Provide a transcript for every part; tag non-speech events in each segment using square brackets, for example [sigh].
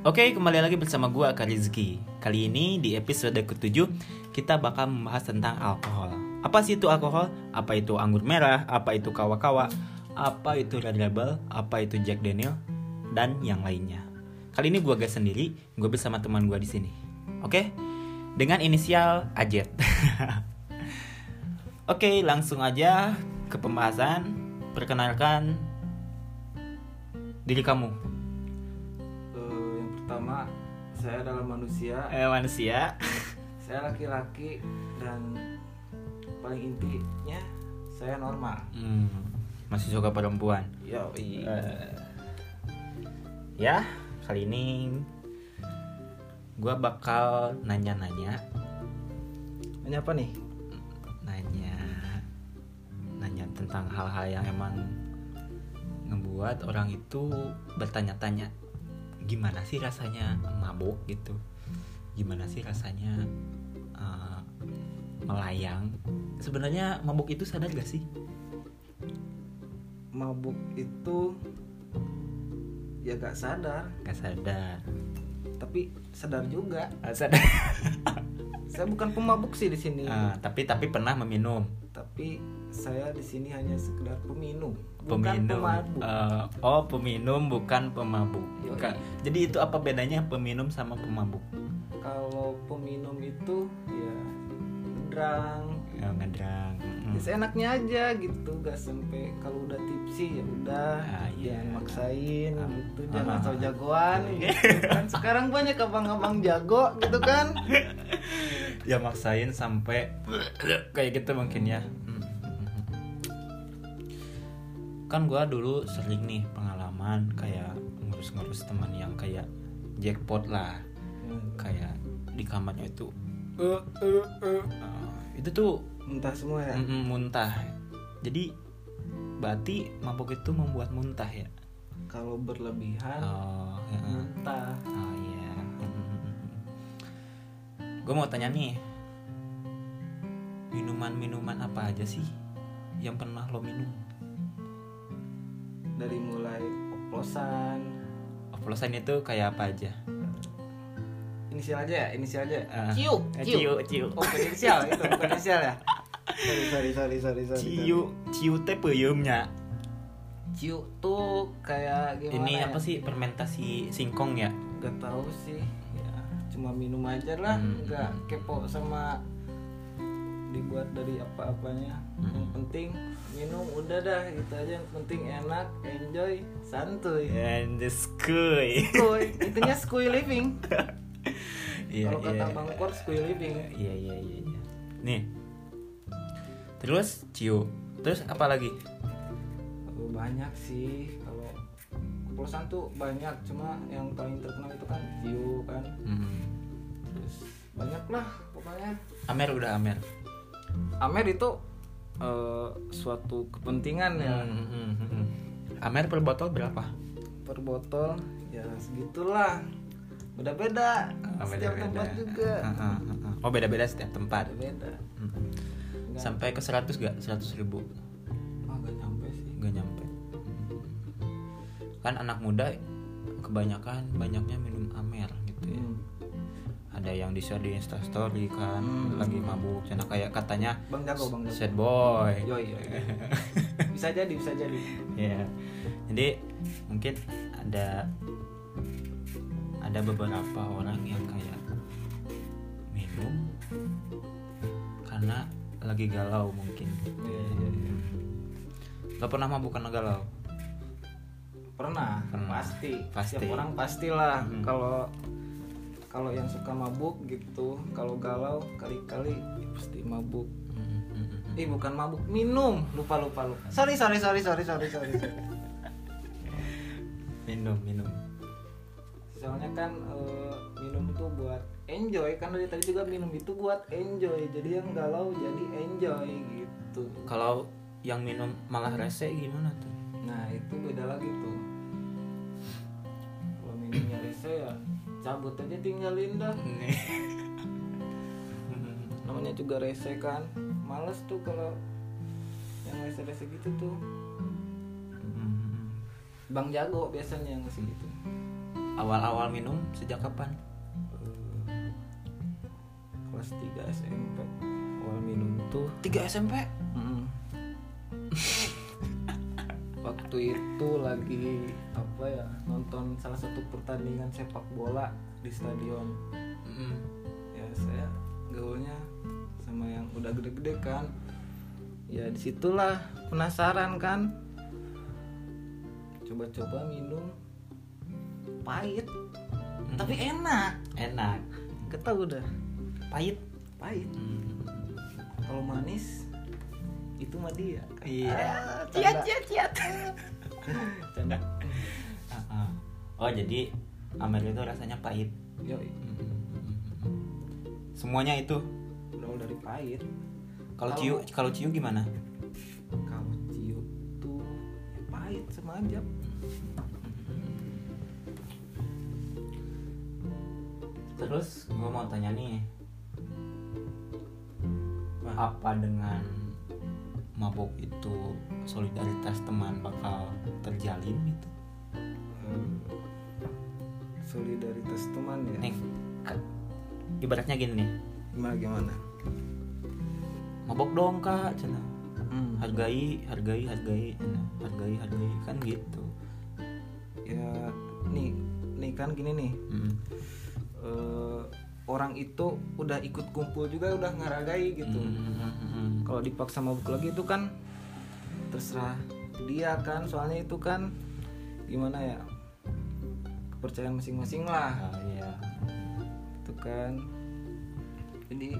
Oke, kembali lagi bersama gua Kak Rizky. Kali ini di episode ke-7 kita bakal membahas tentang alkohol. Apa sih itu alkohol? Apa itu anggur merah? Apa itu kawa-kawa? Apa itu Red Label? Apa itu Jack Daniel? Dan yang lainnya. Kali ini gua gak sendiri, gue bersama teman gua di sini. Oke? Dengan inisial Ajet. [laughs] Oke, langsung aja ke pembahasan. Perkenalkan diri kamu. Saya adalah manusia. Eh, manusia. [laughs] saya laki-laki dan paling intinya saya normal. Hmm, masih suka perempuan. yo Eh, ya, kali ini gua bakal nanya-nanya, ini apa nih? Nanya, nanya tentang hal-hal yang emang ngebuat orang itu bertanya-tanya, gimana sih rasanya mabuk gitu, gimana sih rasanya eh, melayang. Sebenarnya mabuk itu sadar gak sih? mabuk itu ya gak sadar Gak sadar. tapi sadar juga Ah, sadar. saya bukan pemabuk sih di sini Ah, tapi tapi pernah meminum. tapi saya di sini hanya sekedar peminum bukan peminum pemabuk Eh, oh peminum bukan pemabuk. Bukan. jadi itu apa bedanya peminum sama pemabuk kalau peminum itu ya ngedrang ya, ngedrang Mm. Ya, seenaknya aja gitu gak sampai kalau udah tipsi ya udah Ah, iya. jangan maksain Ah. gitu Ah, jangan ah, so ah. jagoan gitu kan sekarang banyak abang-abang jago gitu kan [laughs] ya maksain sampai kayak gitu mungkin ya kan gua dulu sering nih pengalaman kayak ngurus-ngurus teman yang kayak jackpot lah. Kayak di kamarnya itu eh, eh, eh. Ah, itu tuh entah semua ya? Mm-mm, muntah. Jadi berarti mabuk itu membuat muntah ya? Kalau berlebihan oh ya. muntah. Oh iya. Gue mau tanya nih minuman-minuman apa aja sih yang pernah lo minum dari mulai oplosan. Oplosan itu kayak apa aja? Inisial aja ya? Inisial aja? Ciu Eh, ciu ciu ciu oh bukan inisial itu bukan [laughs] inisial ya? Sorry sorry sorry sorry sorry ciu ciu teh peyemnya ciu tuh kayak gimana ini ya? apa sih fermentasi singkong ya? Gak tahu sih ya. Cuma minum aja lah Hmm. nggak kepo sama dibuat dari apa-apanya Hmm. yang penting minum udah dah gitu aja yang penting enak enjoy santuy and the skuy skuy intinya skuy living [laughs] Iya, kalau kata iya. bang Kor skuy living Iya iya iya. iya. Nih. Terus ciu. Terus apa lagi? Oh, banyak sih kalau oplosan tuh banyak cuma yang paling terkenal itu kan ciu kan Hmm. terus banyak lah pokoknya Amer udah Amer. Amer itu eh, suatu kepentingan ya Hmm, hmm, hmm, hmm. Amer per botol berapa? per botol ya segitulah beda-beda Oh, setiap beda-beda. tempat juga Ah, ah. Oh beda-beda setiap tempat. beda Hmm. Nggak- Sampai ke 100 gak? 100 ribu? ah, nggak nyampe sih Gak nyampe. Kan anak muda kebanyakan banyaknya minum Amer gitu ya. Hmm. Ada yang di share di Instastory kan Hmm. lagi mabuk. Karena kayak katanya bang jago bang jago sad boy. yoi yoi [laughs] bisa jadi bisa jadi ya jadi mungkin ada ada beberapa orang yang kayak minum karena lagi galau mungkin Iya, iya, iya. Gak pernah mabuk karena galau pernah, Pernah. pasti Pasti. setiap orang pastilah Hmm. kalau kalau yang suka mabuk gitu kalau galau kali-kali ya pasti mabuk. Eh bukan mabuk minum. Lupa lupa lupa. Sorry sorry sorry sorry sorry sorry, sorry. [laughs] minum minum. Soalnya kan eh, minum itu buat enjoy. Kan dari tadi juga minum itu buat enjoy. Jadi yang galau jadi enjoy gitu. Kalau yang minum malah rese gimana tuh? Nah itu beda lagi tuh. Kalau minumnya rese ya cabut aja tinggalin dah [laughs] namanya juga rese kan. Males tuh kalau yang rese-rese gitu tuh. Bang Jago biasanya yang ngasih gitu. Awal-awal minum sejak kapan? Eh, kelas 3 SMP awal minum tuh. 3 SMP Mm. Waktu itu lagi apa ya nonton salah satu pertandingan sepak bola di stadion. Mm. ya saya gaulnya sama yang udah gede-gede kan. Ya di situlah penasaran kan. Coba-coba minum pahit tapi enak. Enak. Tau udah pahit? Pahit. Hmm. kalau manis itu mah dia Iya. Ah, Ciat, ciat, ciat. [laughs] canda Ah, ah. Oh jadi Amer itu rasanya pahit. Yoi, Semuanya itu. berawal dari pahit Kalau ciu, kalau ciu gimana? kalau cium tuh ya pahit sama aja Terus gue mau tanya nih, apa dengan mabok itu solidaritas teman bakal terjalin gitu? eh, solidaritas teman ya Nih, ke- ibaratnya gini nih, gimana gimana mabok dong kak, cina. Hmm, Hargai, hargai, hargai, cina. hargai, hargai, kan gitu. ya nih nih kan gini nih Mm. eh, orang itu udah ikut kumpul juga udah ngaragai gitu Mm. kalau dipaksa mabuk lagi itu kan terserah dia kan soalnya itu kan gimana ya kepercayaan masing-masing lah Ah, iya. itu kan jadi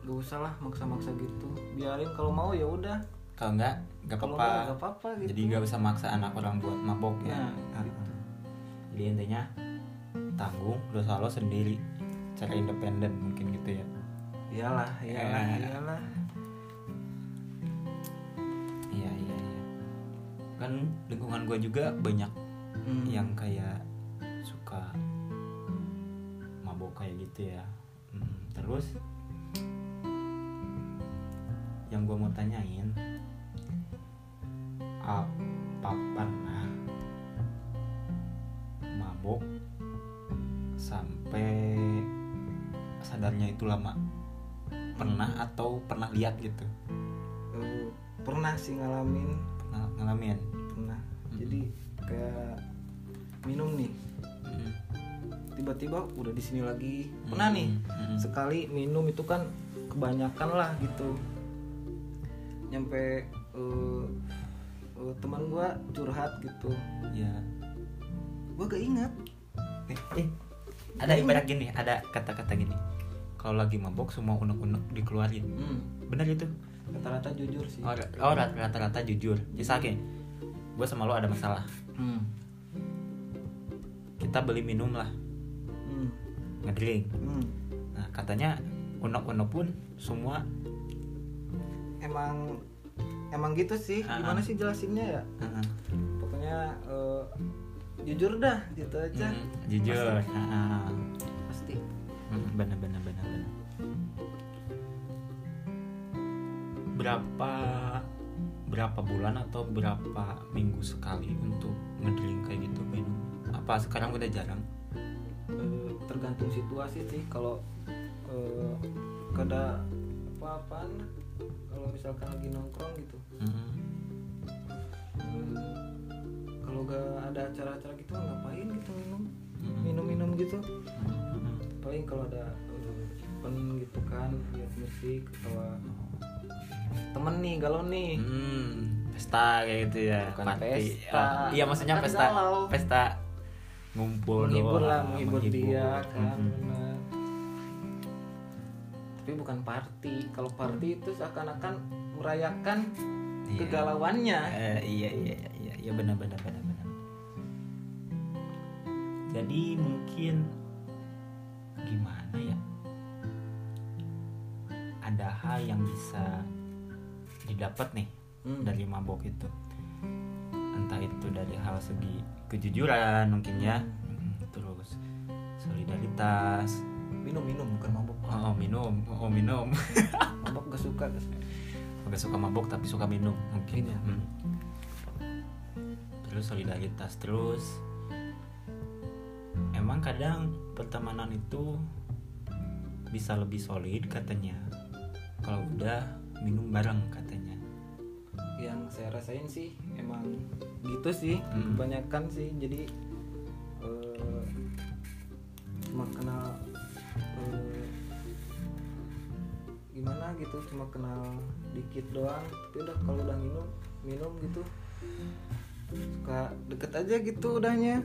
gak usah lah maksa-maksa gitu biarin kalau mau ya udah Kalau enggak, kalau apa-apa. nggak apa-apa gitu Jadi nggak usah maksa anak orang buat mabok ya. Nah, Ah, gitu. Jadi intinya tanggung dosa lo sendiri secara independen mungkin gitu ya. iyalah iyalah Eh. iyalah Iya iya iya. Kan lingkungan gue juga banyak Hmm. yang kayak suka mabok kayak gitu ya. Hmm, terus yang gue mau tanyain apa pernah mabok sadarnya itu lama? Pernah atau pernah lihat gitu? Eh, pernah sih ngalamin. Pernah ngalamin? Pernah. Hmm. jadi kayak minum nih. Mm. tiba-tiba udah di sini lagi. Pernah nih. Mm. sekali minum itu kan kebanyakan lah gitu. Nyampe eh, eh, teman gua curhat gitu. Ya gua gak ingat. Eh, eh, ada ibarat gini ada kata-kata gini kalau lagi mabok semua unek-unek dikeluarin. Hmm. benar itu? Rata-rata jujur sih. Oh, oh rat- rata-rata jujur. Misalnya gue sama lo ada masalah. Hmm. kita beli minum lah. Hmm. ngedrink. Hmm. nah katanya unek-unek pun semua emang emang gitu sih. Ah, gimana sih jelasinnya ya? Uh-uh, pokoknya eh, jujur dah gitu aja. Mm, jujur. Pasti Mm, benar benar benar benar. Berapa berapa bulan atau berapa minggu sekali untuk ngedrink kayak gitu minum apa sekarang udah jarang? Eh, tergantung situasi sih. Kalau eh, kada apa-apaan kalau misalkan lagi nongkrong gitu. Mm, Eh, kalau gak ada acara-acara gitu ngapain gitu minum? Mm, minum-minum gitu. Mm, paling kalau ada event gitu kan lihat musik atau temen nih galau nih Hmm, pesta kayak gitu ya Bukan party. pesta. Ah, iya maksudnya Kan pesta galau. pesta ngumpul menghibur lah menghibur dia kan Mhm. benar. tapi bukan party kalau party itu seakan-akan merayakan Iya. kegalauannya iya iya iya iya iya benar benar benar benar jadi mungkin gimana ya? Ada hal yang bisa didapat nih Hmm. dari mabok itu. Entah itu dari hal segi kejujuran mungkin ya. Mm, terus solidaritas. Minum minum bukan mabok. Oh minum. Oh minum. [laughs] Mabok gak suka gak suka. Mabok tapi suka minum mungkin. Ya. Hmm. Terus solidaritas terus memang kadang pertemanan itu bisa lebih solid katanya. Kalau udah minum bareng katanya. Yang saya rasain sih emang gitu sih Hmm. kebanyakan sih. Jadi eh, cuma kenal eh, gimana gitu cuma kenal dikit doang. Tapi udah kalau udah minum minum gitu. Suka deket aja gitu udahnya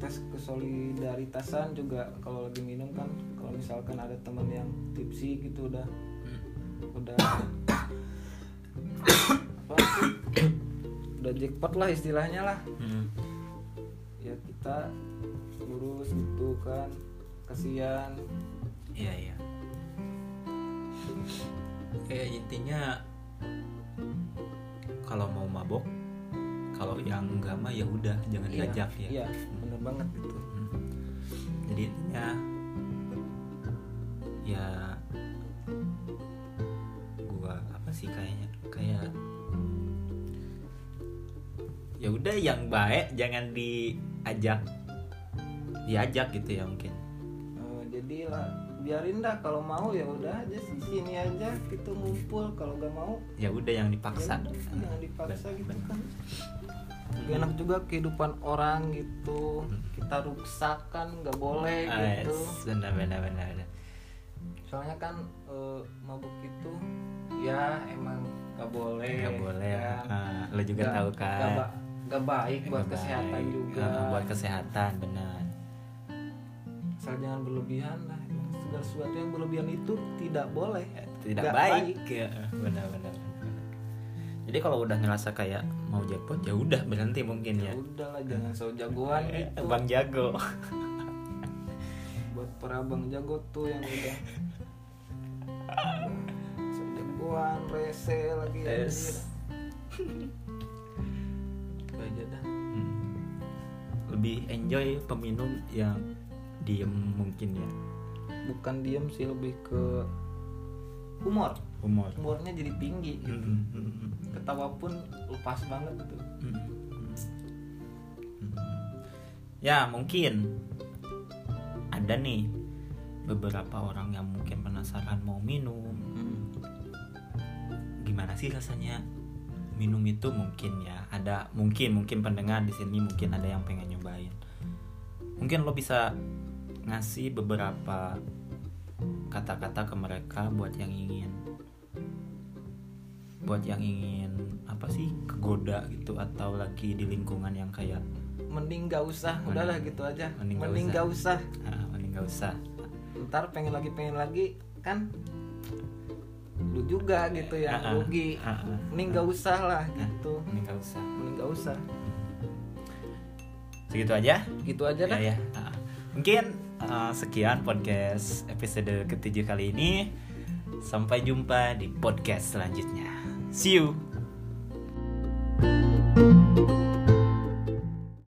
ngetes kesolidaritasan juga kalau lagi minum kan kalau misalkan ada teman yang tipsi gitu udah udah apa udah jackpot lah istilahnya lah Hmm. ya kita lurus gitu kan kasihan Iya iya. Kayak intinya kalau mau mabok, kalau yang enggak mah ya udah jangan Iya, diajak ya. iya bener banget gitu Hmm. Jadi intinya ya gua apa sih kayaknya kayak ya udah yang baik jangan diajak diajak gitu ya mungkin Eh, jadi lah biarin dah kalau mau ya udah aja sih aja gitu ngumpul kalau gak mau ya udah yang dipaksa. Ya udah, jangan dipaksa Ben- gitu ben- kan. Gak enak juga kehidupan orang gitu. Hmm. kita rusak kan nggak boleh Ah, gitu. yes, benar benar benar benar. soalnya kan eh, mabuk itu ya emang nggak boleh nggak boleh ya. Ah, lo juga Nggak- tahu kan. ba- nggak baik buat Nggak kesehatan baik. juga. Ah, buat kesehatan benar. Asal jangan berlebihan lah segala sesuatu yang berlebihan itu tidak boleh tidak Nggak baik, ya benar benar benar. jadi kalau udah ngerasa kayak mau jackpot ya udah berhenti mungkin ya ya udahlah jangan so jagoan Eh, gitu bang jago [laughs] buat para bang jago tuh yang udah so jagoan rese lagi Yes. anjir. [laughs] Itu aja dah Hmm. lebih enjoy peminum yang diem mungkin ya bukan diem sih lebih ke humor humor humornya jadi tinggi gitu. Hmm, hmm, hmm. ketawa pun lepas banget gitu Hmm, hmm. Hmm. ya mungkin ada nih beberapa orang yang mungkin penasaran mau minum gimana sih rasanya minum itu mungkin ya ada mungkin mungkin pendengar di sini mungkin ada yang pengen nyobain mungkin lo bisa ngasih beberapa kata-kata ke mereka buat yang ingin buat yang ingin apa sih kegoda gitu atau lagi di lingkungan yang kayak mending gak usah Mending- udahlah gitu aja. mending mending, nggak gak usah. Ah, mending gak usah. Ntar pengen lagi pengen lagi kan lu juga gitu ya Ah, ah, rugi. Ah, ah, mending gak usah lah gitu. mending gak usah. Mending gak usah. Segitu aja? Gitu aja dah. Ya, ya. Ah, mungkin ah, sekian podcast episode ketujuh kali ini. Sampai jumpa di podcast selanjutnya. See you